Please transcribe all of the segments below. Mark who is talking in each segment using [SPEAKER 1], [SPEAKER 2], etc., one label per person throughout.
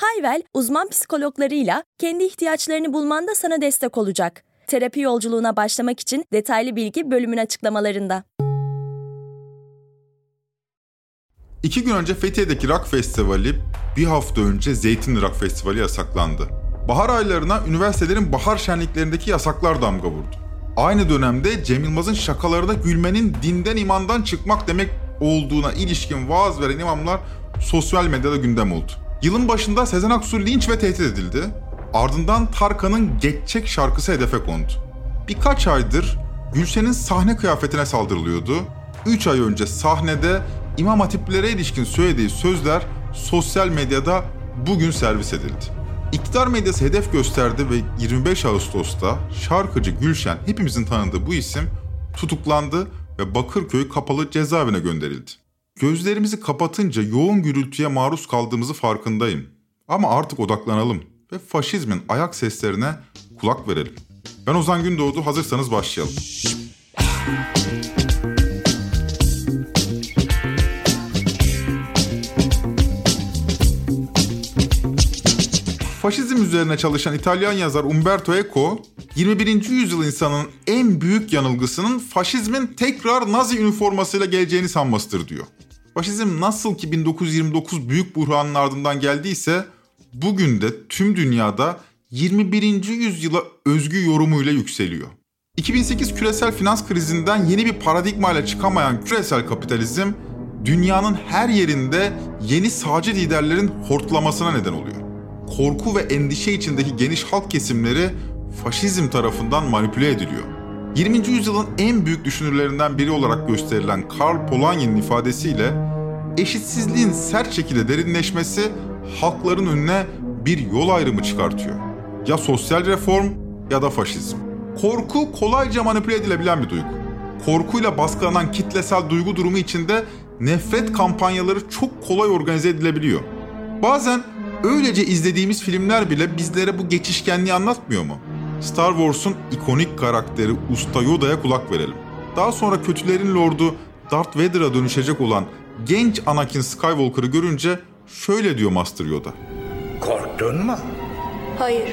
[SPEAKER 1] Hayvel, uzman psikologlarıyla kendi ihtiyaçlarını bulmanda sana destek olacak. Terapi yolculuğuna başlamak için detaylı bilgi bölümün açıklamalarında.
[SPEAKER 2] İki gün önce Fethiye'deki rock festivali, bir hafta önce Zeytinli Rock Festivali yasaklandı. Bahar aylarına üniversitelerin bahar şenliklerindeki yasaklar damga vurdu. Aynı dönemde Cem Yılmaz'ın şakalarına gülmenin dinden imandan çıkmak demek olduğuna ilişkin vaaz veren imamlar sosyal medyada gündem oldu. Yılın başında Sezen Aksu linç ve tehdit edildi. Ardından Tarkan'ın Geçecek şarkısı hedefe kondu. Birkaç aydır Gülşen'in sahne kıyafetine saldırılıyordu. 3 ay önce sahnede İmam Hatiplere ilişkin söylediği sözler sosyal medyada bugün servis edildi. İktidar medyası hedef gösterdi ve 25 Ağustos'ta şarkıcı Gülşen hepimizin tanıdığı bu isim tutuklandı ve Bakırköy kapalı cezaevine gönderildi. Gözlerimizi kapatınca yoğun gürültüye maruz kaldığımızı farkındayım. Ama artık odaklanalım ve faşizmin ayak seslerine kulak verelim. Ben Ozan Gündoğdu, hazırsanız başlayalım. Faşizm üzerine çalışan İtalyan yazar Umberto Eco, 21. yüzyıl insanının en büyük yanılgısının faşizmin tekrar Nazi üniformasıyla geleceğini sanmasıdır diyor. Faşizm nasıl ki 1929 büyük buhranın ardından geldiyse bugün de tüm dünyada 21. yüzyıla özgü yorumuyla yükseliyor. 2008 küresel finans krizinden yeni bir paradigma ile çıkamayan küresel kapitalizm dünyanın her yerinde yeni sağcı liderlerin hortlamasına neden oluyor. Korku ve endişe içindeki geniş halk kesimleri faşizm tarafından manipüle ediliyor. 20. yüzyılın en büyük düşünürlerinden biri olarak gösterilen Karl Polanyi'nin ifadesiyle eşitsizliğin sert şekilde derinleşmesi halkların önüne bir yol ayrımı çıkartıyor. Ya sosyal reform ya da faşizm. Korku kolayca manipüle edilebilen bir duygu. Korkuyla baskılanan kitlesel duygu durumu içinde nefret kampanyaları çok kolay organize edilebiliyor. Bazen öylece izlediğimiz filmler bile bizlere bu geçişkenliği anlatmıyor mu? Star Wars'un ikonik karakteri Usta Yoda'ya kulak verelim. Daha sonra kötülerin lordu Darth Vader'a dönüşecek olan genç Anakin Skywalker'ı görünce şöyle diyor Master Yoda.
[SPEAKER 3] Korktun mu?
[SPEAKER 4] Hayır.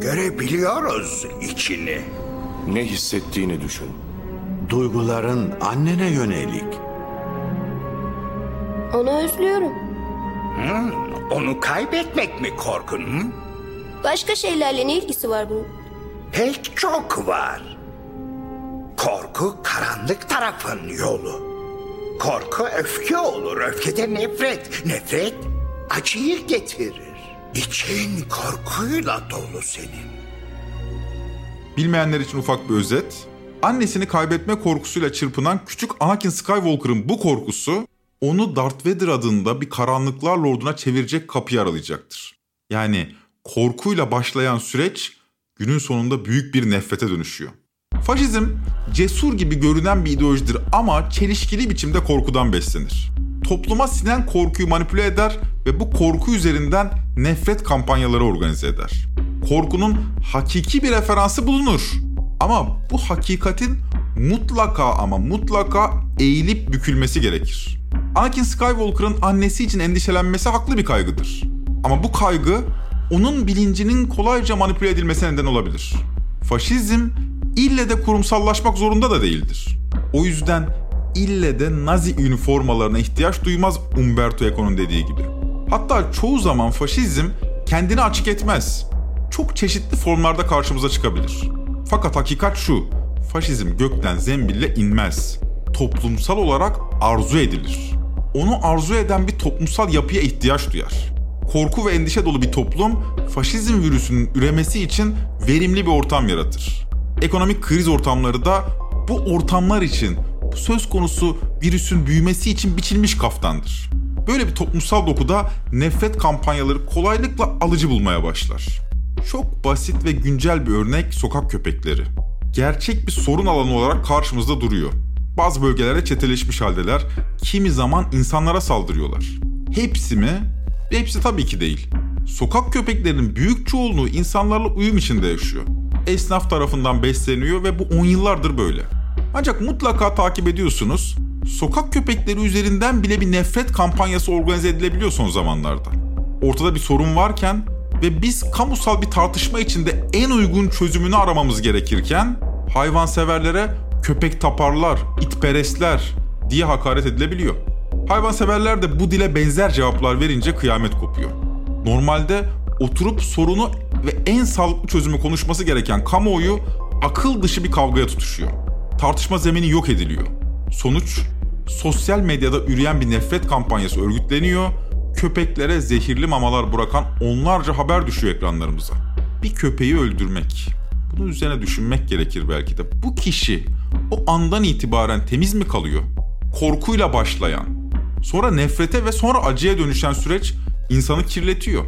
[SPEAKER 3] Görebiliyoruz içini.
[SPEAKER 5] Ne hissettiğini düşün.
[SPEAKER 6] Duyguların annene yönelik.
[SPEAKER 4] Onu özlüyorum.
[SPEAKER 3] Hı? Onu kaybetmek mi korkun? Hı?
[SPEAKER 4] Başka şeylerle ne ilgisi var bunun?
[SPEAKER 3] Pek çok var. Korku karanlık tarafın yolu. Korku öfke olur, öfkede nefret. Nefret acıyı getirir. İçin korkuyla dolu senin.
[SPEAKER 2] Bilmeyenler için ufak bir özet. Annesini kaybetme korkusuyla çırpınan küçük Anakin Skywalker'ın bu korkusu onu Darth Vader adında bir karanlıklar lorduna çevirecek kapıyı aralayacaktır. Yani korkuyla başlayan süreç günün sonunda büyük bir nefrete dönüşüyor. Faşizm cesur gibi görünen bir ideolojidir ama çelişkili biçimde korkudan beslenir. Topluma sinen korkuyu manipüle eder ve bu korku üzerinden nefret kampanyaları organize eder. Korkunun hakiki bir referansı bulunur. Ama bu hakikatin mutlaka ama mutlaka eğilip bükülmesi gerekir. Anakin Skywalker'ın annesi için endişelenmesi haklı bir kaygıdır. Ama bu kaygı onun bilincinin kolayca manipüle edilmesine neden olabilir. Faşizm ille de kurumsallaşmak zorunda da değildir. O yüzden ille de Nazi üniformalarına ihtiyaç duymaz Umberto Eco'nun dediği gibi. Hatta çoğu zaman faşizm kendini açık etmez. Çok çeşitli formlarda karşımıza çıkabilir. Fakat hakikat şu, faşizm gökten zembille inmez. Toplumsal olarak arzu edilir. Onu arzu eden bir toplumsal yapıya ihtiyaç duyar. Korku ve endişe dolu bir toplum faşizm virüsünün üremesi için verimli bir ortam yaratır. Ekonomik kriz ortamları da bu ortamlar için bu söz konusu virüsün büyümesi için biçilmiş kaftandır. Böyle bir toplumsal dokuda nefret kampanyaları kolaylıkla alıcı bulmaya başlar. Çok basit ve güncel bir örnek sokak köpekleri. Gerçek bir sorun alanı olarak karşımızda duruyor. Bazı bölgelerde çeteleşmiş haldeler, kimi zaman insanlara saldırıyorlar. Hepsi mi? Hepsi tabii ki değil. Sokak köpeklerinin büyük çoğunluğu insanlarla uyum içinde yaşıyor. Esnaf tarafından besleniyor ve bu on yıllardır böyle. Ancak mutlaka takip ediyorsunuz, sokak köpekleri üzerinden bile bir nefret kampanyası organize edilebiliyor son zamanlarda. Ortada bir sorun varken ve biz kamusal bir tartışma içinde en uygun çözümünü aramamız gerekirken hayvanseverlere köpek taparlar, itperestler diye hakaret edilebiliyor. Hayvanseverler de bu dile benzer cevaplar verince kıyamet kopuyor. Normalde oturup sorunu ve en sağlıklı çözümü konuşması gereken kamuoyu akıl dışı bir kavgaya tutuşuyor. Tartışma zemini yok ediliyor. Sonuç, sosyal medyada üreyen bir nefret kampanyası örgütleniyor, köpeklere zehirli mamalar bırakan onlarca haber düşüyor ekranlarımıza. Bir köpeği öldürmek. Bunun üzerine düşünmek gerekir belki de. Bu kişi o andan itibaren temiz mi kalıyor? Korkuyla başlayan, sonra nefrete ve sonra acıya dönüşen süreç insanı kirletiyor.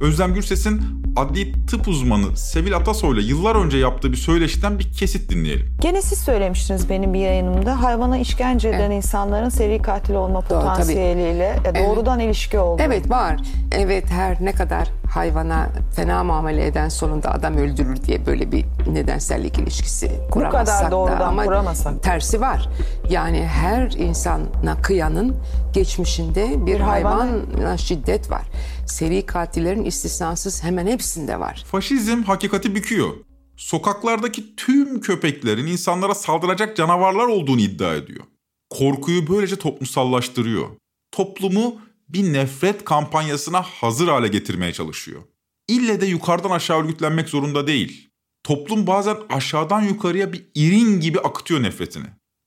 [SPEAKER 2] Özlem Gürses'in adli tıp uzmanı Sevil Atasoy'la yıllar önce yaptığı bir söyleşiden bir kesit dinleyelim.
[SPEAKER 7] Gene siz söylemiştiniz benim bir yayınımda. Hayvana işkence eden insanların seri katil olma
[SPEAKER 8] Doğru, tabii.
[SPEAKER 7] potansiyeliyle e, doğrudan ilişki oldu.
[SPEAKER 8] Evet var. Evet her ne kadar hayvana fena muamele eden sonunda adam öldürür diye böyle bir nedensellik ilişkisi kuramazsak
[SPEAKER 7] kadar doğrudan
[SPEAKER 8] da ama
[SPEAKER 7] kuramasak.
[SPEAKER 8] tersi var. Yani her insana kıyanın geçmişinde bir,
[SPEAKER 7] Bir hayvana-
[SPEAKER 8] hayvana şiddet var. Seri katillerin istisnasız hemen hepsinde var.
[SPEAKER 2] Faşizm hakikati büküyor. Sokaklardaki tüm köpeklerin insanlara saldıracak canavarlar olduğunu iddia ediyor. Korkuyu böylece toplumsallaştırıyor. Toplumu bir nefret kampanyasına hazır hale getirmeye çalışıyor. İlle de yukarıdan aşağı örgütlenmek zorunda değil. Toplum bazen aşağıdan yukarıya bir irin gibi akıtıyor nefretini.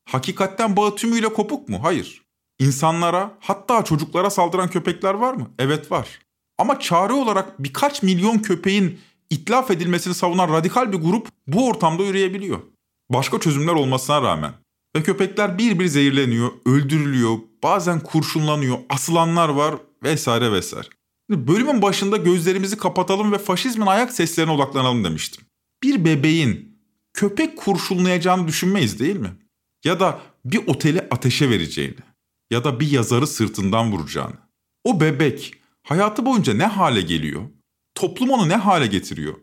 [SPEAKER 2] Hakikatten bağı tümüyle kopuk mu? Hayır. İnsanlara hatta çocuklara saldıran köpekler var mı? Evet var. Ama çare olarak birkaç milyon köpeğin itlaf edilmesini savunan radikal bir grup bu ortamda yürüyebiliyor. Başka çözümler olmasına rağmen. Ve köpekler bir bir zehirleniyor, öldürülüyor, bazen kurşunlanıyor, asılanlar var vesaire vesaire. Bölümün başında gözlerimizi kapatalım ve faşizmin ayak seslerine odaklanalım demiştim. Bir bebeğin köpek kurşunlayacağını düşünmeyiz değil mi? Ya da bir oteli ateşe vereceğini ya da bir yazarı sırtından vuracağını. O bebek hayatı boyunca ne hale geliyor? Toplum onu ne hale getiriyor?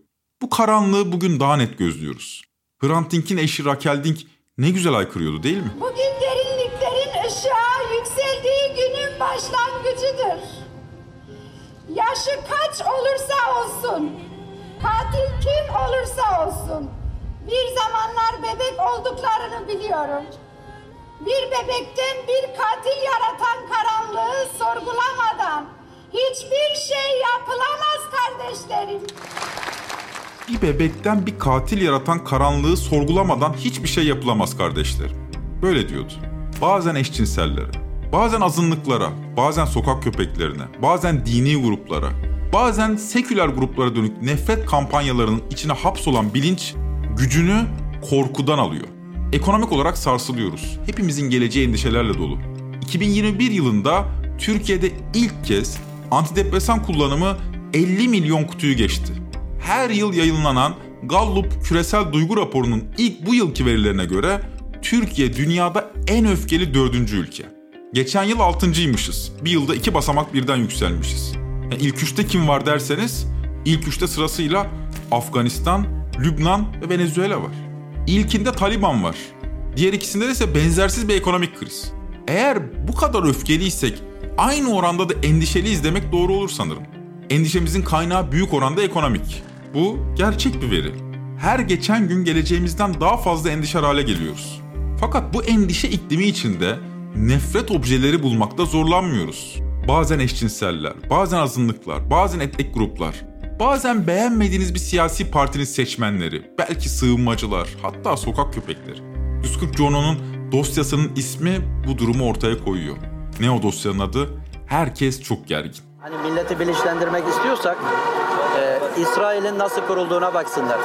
[SPEAKER 2] Bu karanlığı bugün daha net gözlüyoruz. Hrant Dink'in eşi Raquel Dink ne güzel aykırıyordu değil mi?
[SPEAKER 9] Bugün derinliklerin ışığa yükseldiği günün başlangıcıdır. Yaşı kaç olursa olsun, katil kim olursa olsun, bir zamanlar bebek olduklarını biliyorum. Bir bebekten bir katil yaratan karanlığı sorgulamadan hiçbir şey yapılamaz kardeşlerim.
[SPEAKER 2] Bir bebekten bir katil yaratan karanlığı sorgulamadan hiçbir şey yapılamaz kardeşlerim. Böyle diyordu. Bazen eşcinsellere, bazen azınlıklara, bazen sokak köpeklerine, bazen dini gruplara, bazen seküler gruplara dönük nefret kampanyalarının içine hapsolan bilinç gücünü korkudan alıyor. Ekonomik olarak sarsılıyoruz. Hepimizin geleceği endişelerle dolu. 2021 yılında Türkiye'de ilk kez antidepresan kullanımı 50 milyon kutuyu geçti. Her yıl yayınlanan Gallup küresel duygu raporunun ilk bu yılki verilerine göre Türkiye dünyada en öfkeli dördüncü ülke. Geçen yıl altıncıymışız. Bir yılda iki basamak birden yükselmişiz. Yani ilk üçte kim var derseniz ilk üçte sırasıyla Afganistan, Lübnan ve Venezuela var. İlkinde Taliban var. Diğer ikisinde de ise benzersiz bir ekonomik kriz. Eğer bu kadar öfkeliysek aynı oranda da endişeliyiz demek doğru olur sanırım. Endişemizin kaynağı büyük oranda ekonomik. Bu gerçek bir veri. Her geçen gün geleceğimizden daha fazla endişe hale geliyoruz. Fakat bu endişe iklimi içinde nefret objeleri bulmakta zorlanmıyoruz. Bazen eşcinseller, bazen azınlıklar, bazen etnik gruplar, bazen beğenmediğiniz bir siyasi partinin seçmenleri, belki sığınmacılar, hatta sokak köpekleri. 140 Jono'nun dosyasının ismi bu durumu ortaya koyuyor. Ne o dosyanın adı? Herkes çok gergin.
[SPEAKER 10] Hani milleti bilinçlendirmek istiyorsak e, İsrail'in nasıl kurulduğuna baksınlar.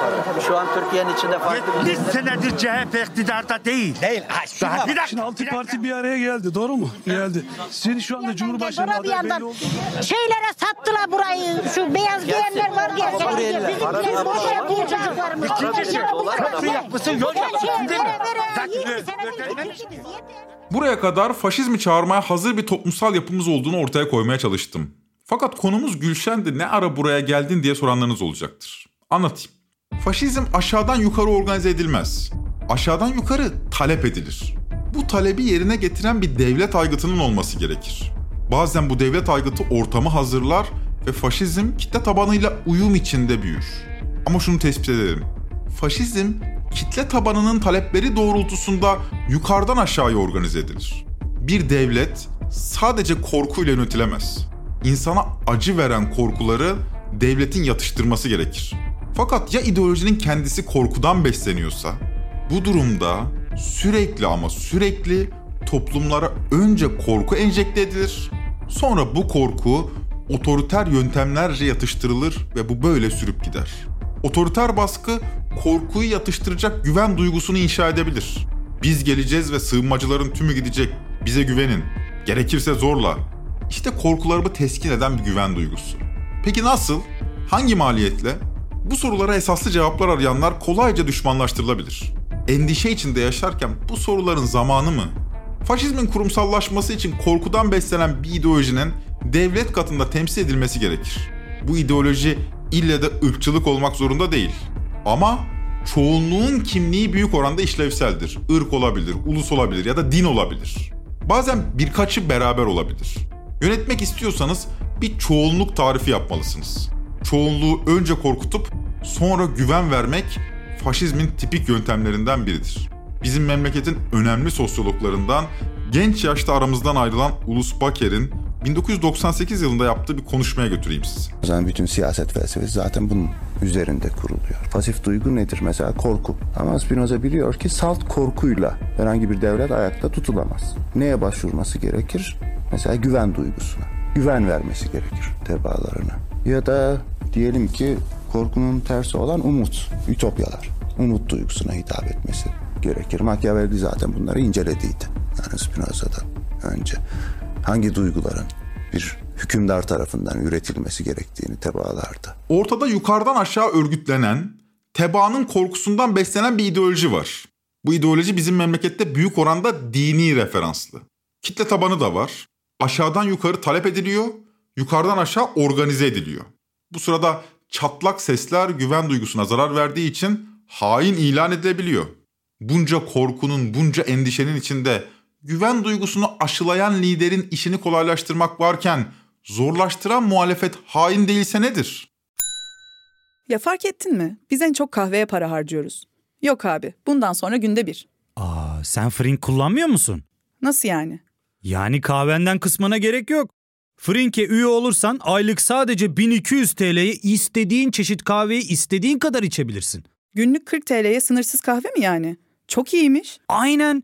[SPEAKER 10] Şu an Türkiye'nin içinde farklı bir...
[SPEAKER 3] 70 senedir CHP iktidarda değil. Değil. Ha, şuna bak. Bir dakika.
[SPEAKER 11] Şimdi altı parti bir araya geldi doğru mu? Geldi. Senin şu anda Cumhurbaşkanı adayı belli
[SPEAKER 9] yandan
[SPEAKER 11] oldu.
[SPEAKER 9] şeylere sattılar
[SPEAKER 11] burayı şu beyaz giyenler var ya. Bizimkiler boş yapıyor çocuklarımız.
[SPEAKER 3] Köprü yapmışsın, yol yapmışsın değil mi?
[SPEAKER 2] Buraya kadar faşizmi çağırmaya hazır bir toplumsal yapımız olduğunu ortaya koymaya çalıştım. Fakat konumuz Gülşen'di ne ara buraya geldin diye soranlarınız olacaktır. Anlatayım. Faşizm aşağıdan yukarı organize edilmez. Aşağıdan yukarı talep edilir. Bu talebi yerine getiren bir devlet aygıtının olması gerekir. Bazen bu devlet aygıtı ortamı hazırlar ve faşizm kitle tabanıyla uyum içinde büyür. Ama şunu tespit edelim. Faşizm kitle tabanının talepleri doğrultusunda yukarıdan aşağıya organize edilir. Bir devlet sadece korkuyla yönetilemez. İnsana acı veren korkuları devletin yatıştırması gerekir. Fakat ya ideolojinin kendisi korkudan besleniyorsa, bu durumda sürekli ama sürekli toplumlara önce korku enjekte edilir. Sonra bu korku otoriter yöntemlerce yatıştırılır ve bu böyle sürüp gider. Otoriter baskı korkuyu yatıştıracak güven duygusunu inşa edebilir. Biz geleceğiz ve sığınmacıların tümü gidecek. Bize güvenin. Gerekirse zorla. İşte korkularımı teskin eden bir güven duygusu. Peki nasıl? Hangi maliyetle? Bu sorulara esaslı cevaplar arayanlar kolayca düşmanlaştırılabilir. Endişe içinde yaşarken bu soruların zamanı mı? Faşizmin kurumsallaşması için korkudan beslenen bir ideolojinin devlet katında temsil edilmesi gerekir. Bu ideoloji ille de ırkçılık olmak zorunda değil. Ama çoğunluğun kimliği büyük oranda işlevseldir. Irk olabilir, ulus olabilir ya da din olabilir. Bazen birkaçı beraber olabilir. Yönetmek istiyorsanız bir çoğunluk tarifi yapmalısınız. Çoğunluğu önce korkutup sonra güven vermek faşizmin tipik yöntemlerinden biridir. Bizim memleketin önemli sosyologlarından genç yaşta aramızdan ayrılan Ulus Baker'in 1998 yılında yaptığı bir konuşmaya götüreyim sizi.
[SPEAKER 12] O zaman bütün siyaset felsefesi zaten bunun üzerinde kuruluyor. Pasif duygu nedir? Mesela korku. Ama Spinoza biliyor ki salt korkuyla herhangi bir devlet ayakta tutulamaz. Neye başvurması gerekir? Mesela güven duygusuna. Güven vermesi gerekir tebaalarına. Ya da diyelim ki korkunun tersi olan umut, ütopyalar. Umut duygusuna hitap etmesi gerekir. Machiavelli zaten bunları incelediydi. Yani Spinoza'dan önce. Hangi duyguların bir hükümdar tarafından üretilmesi gerektiğini tebaalardı.
[SPEAKER 2] Ortada yukarıdan aşağı örgütlenen, tebaanın korkusundan beslenen bir ideoloji var. Bu ideoloji bizim memlekette büyük oranda dini referanslı. Kitle tabanı da var. Aşağıdan yukarı talep ediliyor, yukarıdan aşağı organize ediliyor. Bu sırada çatlak sesler güven duygusuna zarar verdiği için hain ilan edilebiliyor. Bunca korkunun, bunca endişenin içinde güven duygusunu aşılayan liderin işini kolaylaştırmak varken zorlaştıran muhalefet hain değilse nedir?
[SPEAKER 13] Ya fark ettin mi? Biz en çok kahveye para harcıyoruz. Yok abi, bundan sonra günde bir.
[SPEAKER 14] Aa, sen Frink kullanmıyor musun?
[SPEAKER 13] Nasıl yani?
[SPEAKER 14] Yani kahvenden kısmına gerek yok. Frink'e üye olursan aylık sadece 1200 TL'ye istediğin çeşit kahveyi istediğin kadar içebilirsin.
[SPEAKER 13] Günlük 40 TL'ye sınırsız kahve mi yani? Çok iyiymiş.
[SPEAKER 14] Aynen.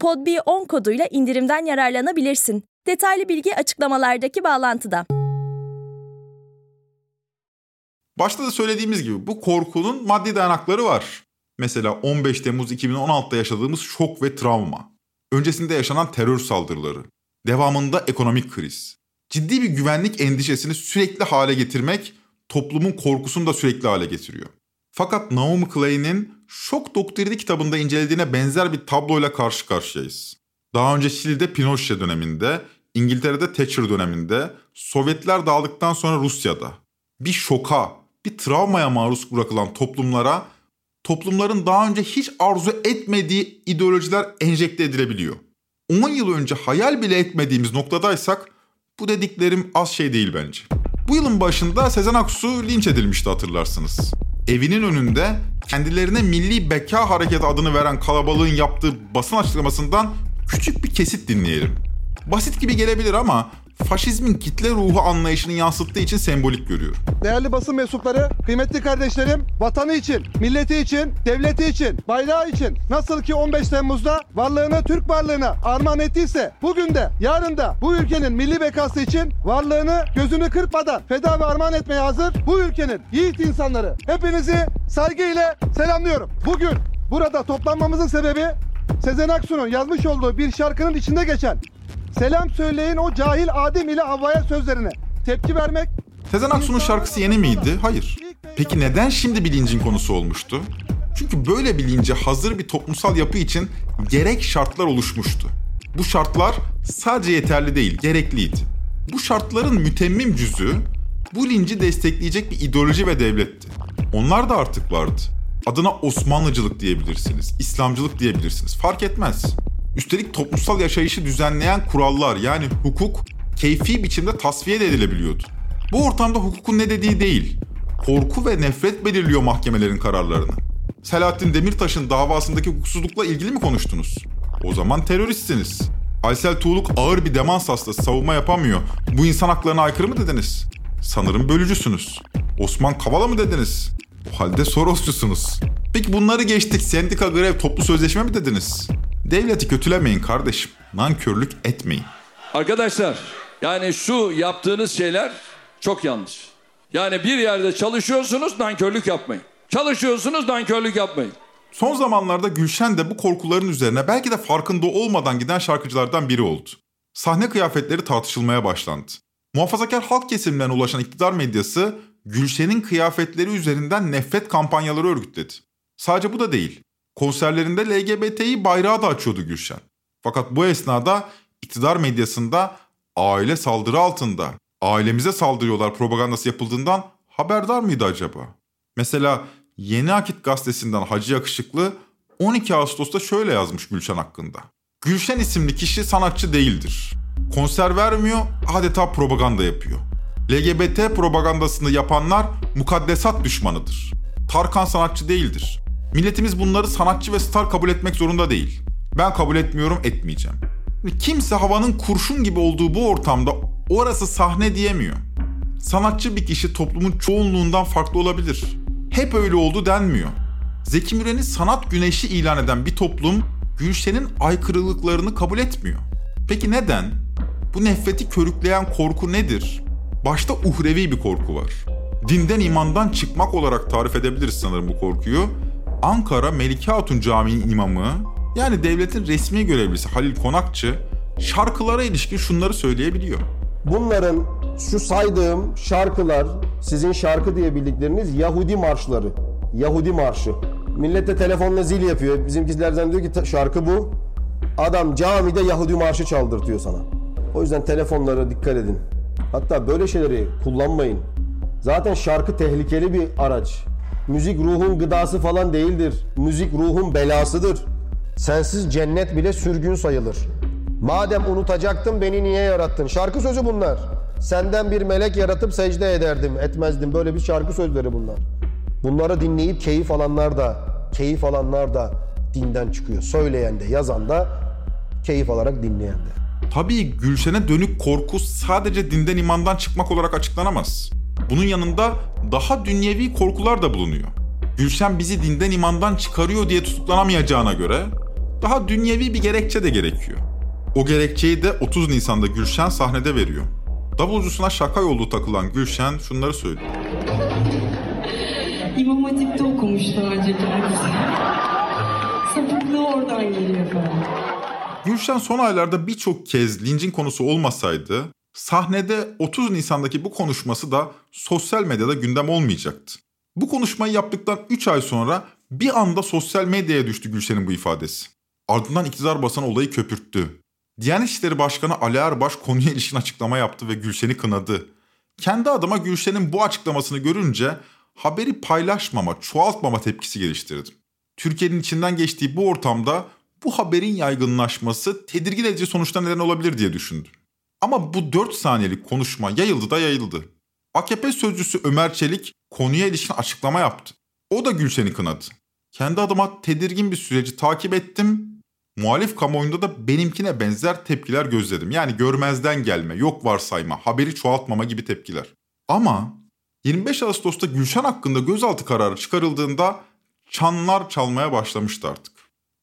[SPEAKER 1] podb10 koduyla indirimden yararlanabilirsin. Detaylı bilgi açıklamalardaki bağlantıda.
[SPEAKER 2] Başta da söylediğimiz gibi bu korkunun maddi dayanakları var. Mesela 15 Temmuz 2016'da yaşadığımız şok ve travma. Öncesinde yaşanan terör saldırıları. Devamında ekonomik kriz. Ciddi bir güvenlik endişesini sürekli hale getirmek toplumun korkusunu da sürekli hale getiriyor. Fakat Naomi Klein'in Şok Doktrini kitabında incelediğine benzer bir tabloyla karşı karşıyayız. Daha önce Şili'de Pinochet döneminde, İngiltere'de Thatcher döneminde, Sovyetler dağıldıktan sonra Rusya'da bir şoka, bir travmaya maruz bırakılan toplumlara toplumların daha önce hiç arzu etmediği ideolojiler enjekte edilebiliyor. 10 yıl önce hayal bile etmediğimiz noktadaysak bu dediklerim az şey değil bence. Bu yılın başında Sezen Aksu linç edilmişti hatırlarsınız. Evinin önünde kendilerine Milli Beka Hareketi adını veren kalabalığın yaptığı basın açıklamasından küçük bir kesit dinleyelim. Basit gibi gelebilir ama faşizmin kitle ruhu anlayışını yansıttığı için sembolik görüyorum.
[SPEAKER 15] Değerli basın mensupları, kıymetli kardeşlerim, vatanı için, milleti için, devleti için, bayrağı için nasıl ki 15 Temmuz'da varlığını Türk varlığına armağan ettiyse bugün de yarın da bu ülkenin milli bekası için varlığını gözünü kırpmadan feda ve armağan etmeye hazır bu ülkenin yiğit insanları. Hepinizi saygıyla selamlıyorum. Bugün burada toplanmamızın sebebi Sezen Aksu'nun yazmış olduğu bir şarkının içinde geçen Selam söyleyin o cahil Adem ile Havva'ya sözlerine tepki vermek.
[SPEAKER 2] Sezen Aksu'nun şarkısı yeni miydi? Hayır. Peki neden şimdi bilincin konusu olmuştu? Çünkü böyle bilince hazır bir toplumsal yapı için gerek şartlar oluşmuştu. Bu şartlar sadece yeterli değil, gerekliydi. Bu şartların mütemmim cüzü bu linci destekleyecek bir ideoloji ve devletti. Onlar da artık vardı. Adına Osmanlıcılık diyebilirsiniz, İslamcılık diyebilirsiniz. Fark etmez. Üstelik toplumsal yaşayışı düzenleyen kurallar yani hukuk keyfi biçimde tasfiye edilebiliyordu. Bu ortamda hukukun ne dediği değil, korku ve nefret belirliyor mahkemelerin kararlarını. Selahattin Demirtaş'ın davasındaki hukuksuzlukla ilgili mi konuştunuz? O zaman teröristsiniz. Aysel Tuğluk ağır bir demans hastası savunma yapamıyor. Bu insan haklarına aykırı mı dediniz? Sanırım bölücüsünüz. Osman Kavala mı dediniz? O halde Sorosçusunuz. Peki bunları geçtik. Sendika grev toplu sözleşme mi dediniz? Devleti kötülemeyin kardeşim. Nankörlük etmeyin.
[SPEAKER 16] Arkadaşlar yani şu yaptığınız şeyler çok yanlış. Yani bir yerde çalışıyorsunuz nankörlük yapmayın. Çalışıyorsunuz nankörlük yapmayın.
[SPEAKER 2] Son zamanlarda Gülşen de bu korkuların üzerine belki de farkında olmadan giden şarkıcılardan biri oldu. Sahne kıyafetleri tartışılmaya başlandı. Muhafazakar halk kesimlerine ulaşan iktidar medyası Gülşen'in kıyafetleri üzerinden nefret kampanyaları örgütledi. Sadece bu da değil. Konserlerinde LGBT'yi bayrağı da açıyordu Gülşen. Fakat bu esnada iktidar medyasında aile saldırı altında, ailemize saldırıyorlar propagandası yapıldığından haberdar mıydı acaba? Mesela Yeni Akit gazetesinden Hacı Yakışıklı 12 Ağustos'ta şöyle yazmış Gülşen hakkında. Gülşen isimli kişi sanatçı değildir. Konser vermiyor, adeta propaganda yapıyor. LGBT propagandasını yapanlar mukaddesat düşmanıdır. Tarkan sanatçı değildir. Milletimiz bunları sanatçı ve star kabul etmek zorunda değil. Ben kabul etmiyorum, etmeyeceğim. Kimse havanın kurşun gibi olduğu bu ortamda orası sahne diyemiyor. Sanatçı bir kişi toplumun çoğunluğundan farklı olabilir. Hep öyle oldu denmiyor. Zeki Müren'i sanat güneşi ilan eden bir toplum Gülşen'in aykırılıklarını kabul etmiyor. Peki neden? Bu nefreti körükleyen korku nedir? Başta uhrevi bir korku var. Dinden imandan çıkmak olarak tarif edebiliriz sanırım bu korkuyu. Ankara Melike Hatun Camii'nin imamı yani devletin resmi görevlisi Halil Konakçı şarkılara ilişkin şunları söyleyebiliyor.
[SPEAKER 17] Bunların şu saydığım şarkılar sizin şarkı diye bildikleriniz Yahudi marşları. Yahudi marşı. Millete telefonla zil yapıyor. Bizimkiler zannediyor ki şarkı bu. Adam camide Yahudi marşı çaldırtıyor sana. O yüzden telefonlara dikkat edin. Hatta böyle şeyleri kullanmayın. Zaten şarkı tehlikeli bir araç. Müzik ruhun gıdası falan değildir. Müzik ruhun belasıdır. Sensiz cennet bile sürgün sayılır. Madem unutacaktın beni niye yarattın? Şarkı sözü bunlar. Senden bir melek yaratıp secde ederdim, etmezdim. Böyle bir şarkı sözleri bunlar. Bunları dinleyip keyif alanlar da, keyif alanlar da dinden çıkıyor. Söyleyen de, yazan da, keyif alarak dinleyen de.
[SPEAKER 2] Tabii Gülşen'e dönük korku sadece dinden imandan çıkmak olarak açıklanamaz. Bunun yanında daha dünyevi korkular da bulunuyor. Gülşen bizi dinden imandan çıkarıyor diye tutuklanamayacağına göre daha dünyevi bir gerekçe de gerekiyor. O gerekçeyi de 30 Nisan'da Gülşen sahnede veriyor. Davulcusuna şaka yolu takılan Gülşen şunları söylüyor.
[SPEAKER 18] İmam Hatip'te okumuş daha önce kendisi. Sapıklığı oradan geliyor falan.
[SPEAKER 2] Gülşen son aylarda birçok kez lincin konusu olmasaydı sahnede 30 Nisan'daki bu konuşması da sosyal medyada gündem olmayacaktı. Bu konuşmayı yaptıktan 3 ay sonra bir anda sosyal medyaya düştü Gülşen'in bu ifadesi. Ardından iktidar basan olayı köpürttü. Diyanet İşleri Başkanı Ali Erbaş konuya ilişkin açıklama yaptı ve Gülşen'i kınadı. Kendi adıma Gülşen'in bu açıklamasını görünce haberi paylaşmama, çoğaltmama tepkisi geliştirdim. Türkiye'nin içinden geçtiği bu ortamda bu haberin yaygınlaşması tedirgin edici sonuçlar neden olabilir diye düşündüm. Ama bu 4 saniyelik konuşma yayıldı da yayıldı. AKP sözcüsü Ömer Çelik konuya ilişkin açıklama yaptı. O da Gülşen'i kınadı. Kendi adıma tedirgin bir süreci takip ettim Muhalif kamuoyunda da benimkine benzer tepkiler gözledim. Yani görmezden gelme, yok varsayma, haberi çoğaltmama gibi tepkiler. Ama 25 Ağustos'ta Gülşen hakkında gözaltı kararı çıkarıldığında çanlar çalmaya başlamıştı artık.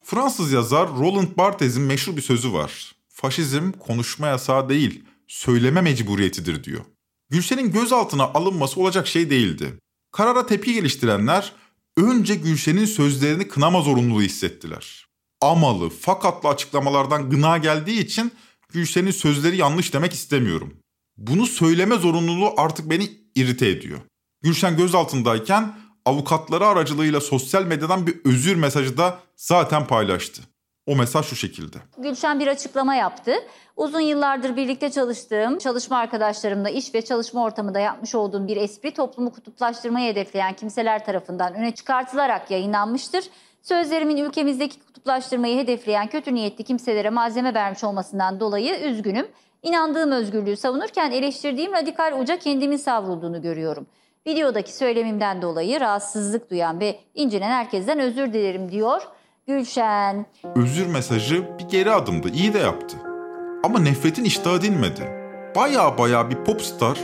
[SPEAKER 2] Fransız yazar Roland Barthes'in meşhur bir sözü var. Faşizm konuşma yasağı değil, söyleme mecburiyetidir diyor. Gülşen'in gözaltına alınması olacak şey değildi. Karara tepki geliştirenler önce Gülşen'in sözlerini kınama zorunluluğu hissettiler. Amalı, fakatlı açıklamalardan gına geldiği için Gülşen'in sözleri yanlış demek istemiyorum. Bunu söyleme zorunluluğu artık beni irite ediyor. Gülşen gözaltındayken avukatları aracılığıyla sosyal medyadan bir özür mesajı da zaten paylaştı. O mesaj şu şekilde.
[SPEAKER 19] Gülşen bir açıklama yaptı. Uzun yıllardır birlikte çalıştığım, çalışma arkadaşlarımla iş ve çalışma ortamında yapmış olduğum bir espri toplumu kutuplaştırmayı hedefleyen kimseler tarafından öne çıkartılarak yayınlanmıştır. Sözlerimin ülkemizdeki kutuplaştırmayı hedefleyen kötü niyetli kimselere malzeme vermiş olmasından dolayı üzgünüm. İnandığım özgürlüğü savunurken eleştirdiğim radikal uca kendimin savrulduğunu görüyorum. Videodaki söylemimden dolayı rahatsızlık duyan ve incinen herkesten özür dilerim diyor Gülşen.
[SPEAKER 2] Özür mesajı bir geri adımdı, iyi de yaptı. Ama nefretin iştahı dinmedi. Baya baya bir popstar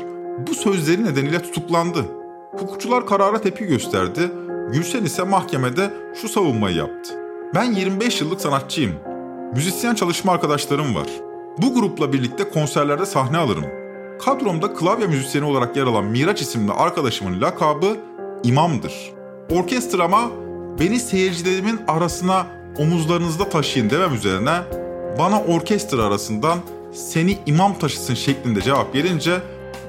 [SPEAKER 2] bu sözleri nedeniyle tutuklandı. Hukukçular karara tepki gösterdi. Gülşen ise mahkemede şu savunmayı yaptı. Ben 25 yıllık sanatçıyım. Müzisyen çalışma arkadaşlarım var. Bu grupla birlikte konserlerde sahne alırım. Kadromda klavye müzisyeni olarak yer alan Miraç isimli arkadaşımın lakabı İmam'dır. Orkestrama beni seyircilerimin arasına omuzlarınızda taşıyın demem üzerine bana orkestra arasından seni imam taşısın şeklinde cevap gelince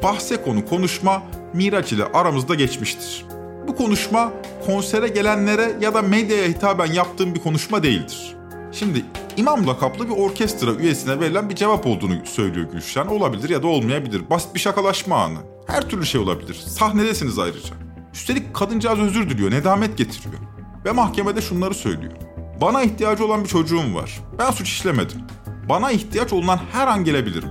[SPEAKER 2] bahse konu konuşma Miraç ile aramızda geçmiştir. Bu konuşma konsere gelenlere ya da medyaya hitaben yaptığım bir konuşma değildir. Şimdi imam lakaplı bir orkestra üyesine verilen bir cevap olduğunu söylüyor Gülşen. Olabilir ya da olmayabilir. Basit bir şakalaşma anı. Her türlü şey olabilir. Sahnedesiniz ayrıca. Üstelik kadıncağız özür diliyor, nedamet getiriyor. Ve mahkemede şunları söylüyor. Bana ihtiyacı olan bir çocuğum var. Ben suç işlemedim. Bana ihtiyaç olunan her an gelebilirim.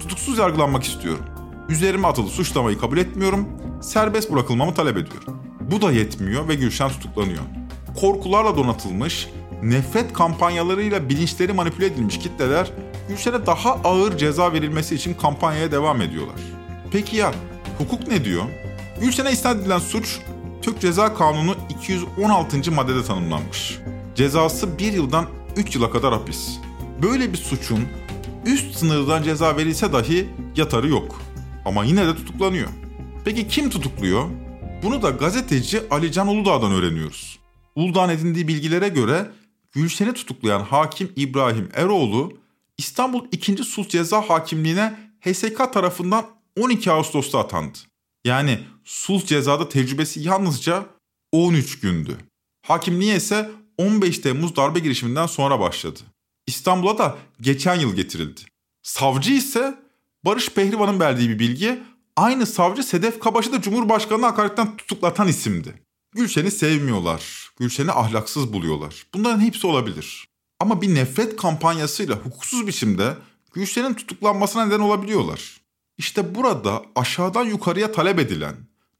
[SPEAKER 2] Tutuksuz yargılanmak istiyorum. Üzerime atılı suçlamayı kabul etmiyorum. Serbest bırakılmamı talep ediyorum. Bu da yetmiyor ve Gülşen tutuklanıyor. Korkularla donatılmış, nefret kampanyalarıyla bilinçleri manipüle edilmiş kitleler Gülşen'e daha ağır ceza verilmesi için kampanyaya devam ediyorlar. Peki ya hukuk ne diyor? Gülşen'e isnat edilen suç Türk Ceza Kanunu 216. maddede tanımlanmış. Cezası 1 yıldan 3 yıla kadar hapis. Böyle bir suçun üst sınırdan ceza verilse dahi yatarı yok. Ama yine de tutuklanıyor. Peki kim tutukluyor? Bunu da gazeteci Ali Can Uludağ'dan öğreniyoruz. Uludağ'ın edindiği bilgilere göre Gülşen'i tutuklayan hakim İbrahim Eroğlu İstanbul 2. Sulh Ceza Hakimliğine HSK tarafından 12 Ağustos'ta atandı. Yani sulh cezada tecrübesi yalnızca 13 gündü. Hakimliğe ise 15 Temmuz darbe girişiminden sonra başladı. İstanbul'a da geçen yıl getirildi. Savcı ise Barış Pehlivan'ın verdiği bir bilgi, aynı savcı Sedef Kabaş'ı da Cumhurbaşkanı'nı hakaretten tutuklatan isimdi. Gülşen'i sevmiyorlar, Gülşen'i ahlaksız buluyorlar. Bunların hepsi olabilir. Ama bir nefret kampanyasıyla hukuksuz biçimde Gülşen'in tutuklanmasına neden olabiliyorlar. İşte burada aşağıdan yukarıya talep edilen,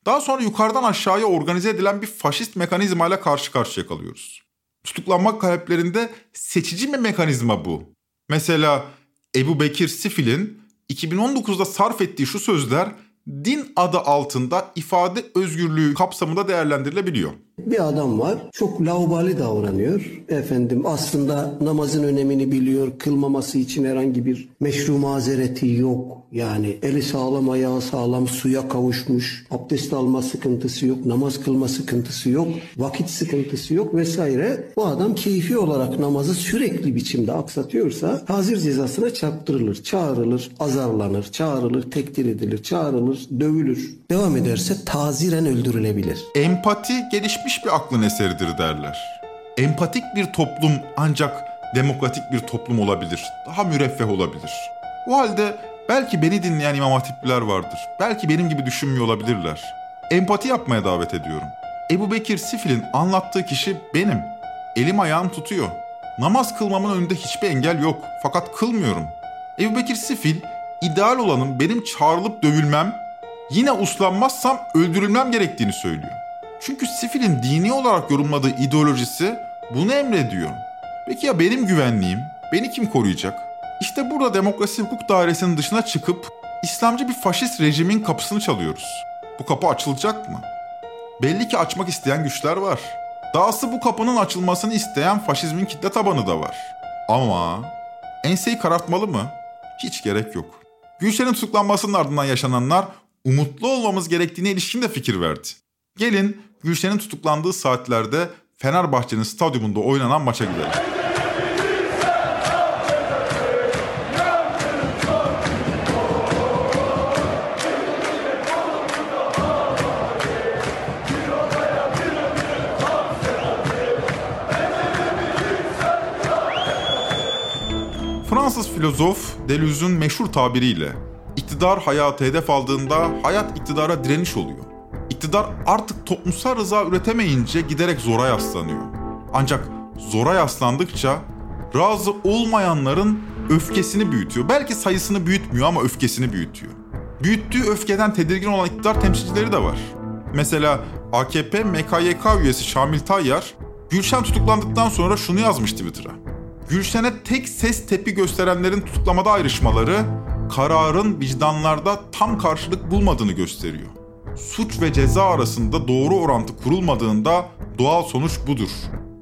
[SPEAKER 2] daha sonra yukarıdan aşağıya organize edilen bir faşist mekanizmayla karşı karşıya kalıyoruz. Tutuklanma taleplerinde seçici bir mekanizma bu. Mesela Ebu Bekir Sifil'in 2019'da sarf ettiği şu sözler din adı altında ifade özgürlüğü kapsamında değerlendirilebiliyor.
[SPEAKER 20] Bir adam var çok laubali davranıyor. Efendim aslında namazın önemini biliyor. Kılmaması için herhangi bir meşru mazereti yok. Yani eli sağlam ayağı sağlam suya kavuşmuş. Abdest alma sıkıntısı yok. Namaz kılma sıkıntısı yok. Vakit sıkıntısı yok vesaire. Bu adam keyfi olarak namazı sürekli biçimde aksatıyorsa hazir cezasına çarptırılır. Çağrılır, azarlanır, çağrılır, tekdir edilir, çağrılır, dövülür. Devam ederse taziren öldürülebilir.
[SPEAKER 2] Empati gelişmiş bir aklın eseridir derler. Empatik bir toplum ancak demokratik bir toplum olabilir. Daha müreffeh olabilir. O halde belki beni dinleyen imam hatipliler vardır. Belki benim gibi düşünmüyor olabilirler. Empati yapmaya davet ediyorum. Ebu Bekir Sifil'in anlattığı kişi benim. Elim ayağım tutuyor. Namaz kılmamın önünde hiçbir engel yok. Fakat kılmıyorum. Ebu Bekir Sifil, ideal olanın benim çağrılıp dövülmem, yine uslanmazsam öldürülmem gerektiğini söylüyor. Çünkü Sifil'in dini olarak yorumladığı ideolojisi bunu emrediyor. Peki ya benim güvenliğim? Beni kim koruyacak? İşte burada demokrasi hukuk dairesinin dışına çıkıp İslamcı bir faşist rejimin kapısını çalıyoruz. Bu kapı açılacak mı? Belli ki açmak isteyen güçler var. Dahası bu kapının açılmasını isteyen faşizmin kitle tabanı da var. Ama enseyi karartmalı mı? Hiç gerek yok. Gülşen'in tutuklanmasının ardından yaşananlar umutlu olmamız gerektiğine ilişkin de fikir verdi. Gelin Gülşen'in tutuklandığı saatlerde Fenerbahçe'nin stadyumunda oynanan maça gidelim. Fransız filozof Deleuze'ün meşhur tabiriyle iktidar hayatı hedef aldığında hayat iktidara direniş oluyor. İktidar artık toplumsal rıza üretemeyince giderek zora yaslanıyor. Ancak zora yaslandıkça razı olmayanların öfkesini büyütüyor. Belki sayısını büyütmüyor ama öfkesini büyütüyor. Büyüttüğü öfkeden tedirgin olan iktidar temsilcileri de var. Mesela AKP MKYK üyesi Şamil Tayyar, Gülşen tutuklandıktan sonra şunu yazmış Twitter'a. Gülşen'e tek ses tepi gösterenlerin tutuklamada ayrışmaları kararın vicdanlarda tam karşılık bulmadığını gösteriyor. Suç ve ceza arasında doğru orantı kurulmadığında doğal sonuç budur.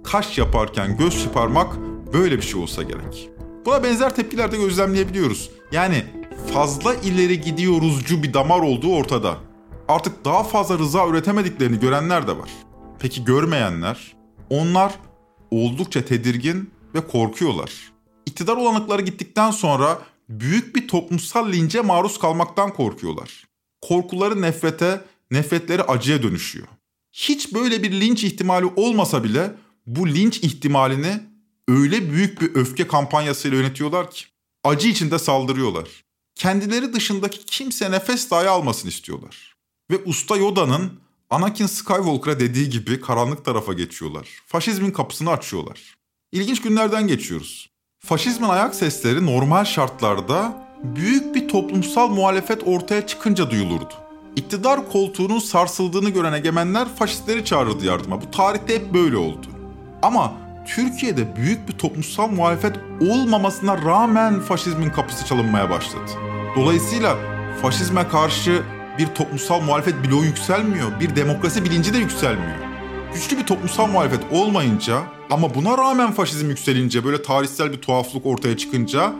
[SPEAKER 2] Kaş yaparken göz çıparmak böyle bir şey olsa gerek. Buna benzer tepkiler de gözlemleyebiliyoruz. Yani fazla ileri gidiyoruzcu bir damar olduğu ortada. Artık daha fazla rıza üretemediklerini görenler de var. Peki görmeyenler? Onlar oldukça tedirgin ve korkuyorlar. İktidar olanıkları gittikten sonra büyük bir toplumsal lince maruz kalmaktan korkuyorlar. Korkuları nefrete, nefretleri acıya dönüşüyor. Hiç böyle bir linç ihtimali olmasa bile bu linç ihtimalini öyle büyük bir öfke kampanyasıyla yönetiyorlar ki acı içinde saldırıyorlar. Kendileri dışındaki kimse nefes dahi almasın istiyorlar. Ve Usta Yoda'nın Anakin Skywalker'a dediği gibi karanlık tarafa geçiyorlar. Faşizmin kapısını açıyorlar. İlginç günlerden geçiyoruz. Faşizmin ayak sesleri normal şartlarda büyük bir toplumsal muhalefet ortaya çıkınca duyulurdu. İktidar koltuğunun sarsıldığını gören egemenler faşistleri çağırırdı yardıma. Bu tarihte hep böyle oldu. Ama Türkiye'de büyük bir toplumsal muhalefet olmamasına rağmen faşizmin kapısı çalınmaya başladı. Dolayısıyla faşizme karşı bir toplumsal muhalefet bloğu yükselmiyor, bir demokrasi bilinci de yükselmiyor. Güçlü bir toplumsal muhalefet olmayınca ama buna rağmen faşizm yükselince böyle tarihsel bir tuhaflık ortaya çıkınca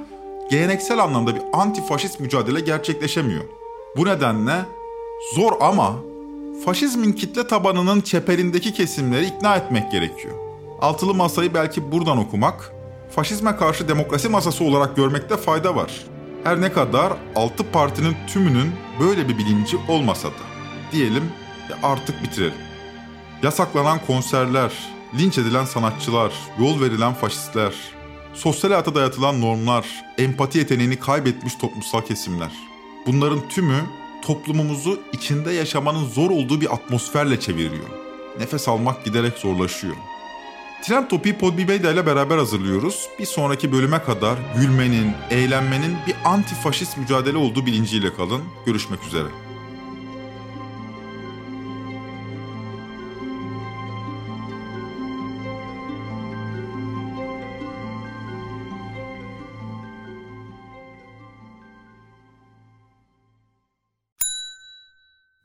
[SPEAKER 2] geleneksel anlamda bir anti-faşist mücadele gerçekleşemiyor. Bu nedenle zor ama faşizmin kitle tabanının çeperindeki kesimleri ikna etmek gerekiyor. Altılı masayı belki buradan okumak, faşizme karşı demokrasi masası olarak görmekte fayda var. Her ne kadar altı partinin tümünün böyle bir bilinci olmasa da. Diyelim ve artık bitirelim. Yasaklanan konserler, linç edilen sanatçılar, yol verilen faşistler, sosyal hayata dayatılan normlar, empati yeteneğini kaybetmiş toplumsal kesimler. Bunların tümü toplumumuzu içinde yaşamanın zor olduğu bir atmosferle çeviriyor. Nefes almak giderek zorlaşıyor. Trend Topi'yi Podbibeyda ile beraber hazırlıyoruz. Bir sonraki bölüme kadar gülmenin, eğlenmenin bir antifaşist mücadele olduğu bilinciyle kalın. Görüşmek üzere.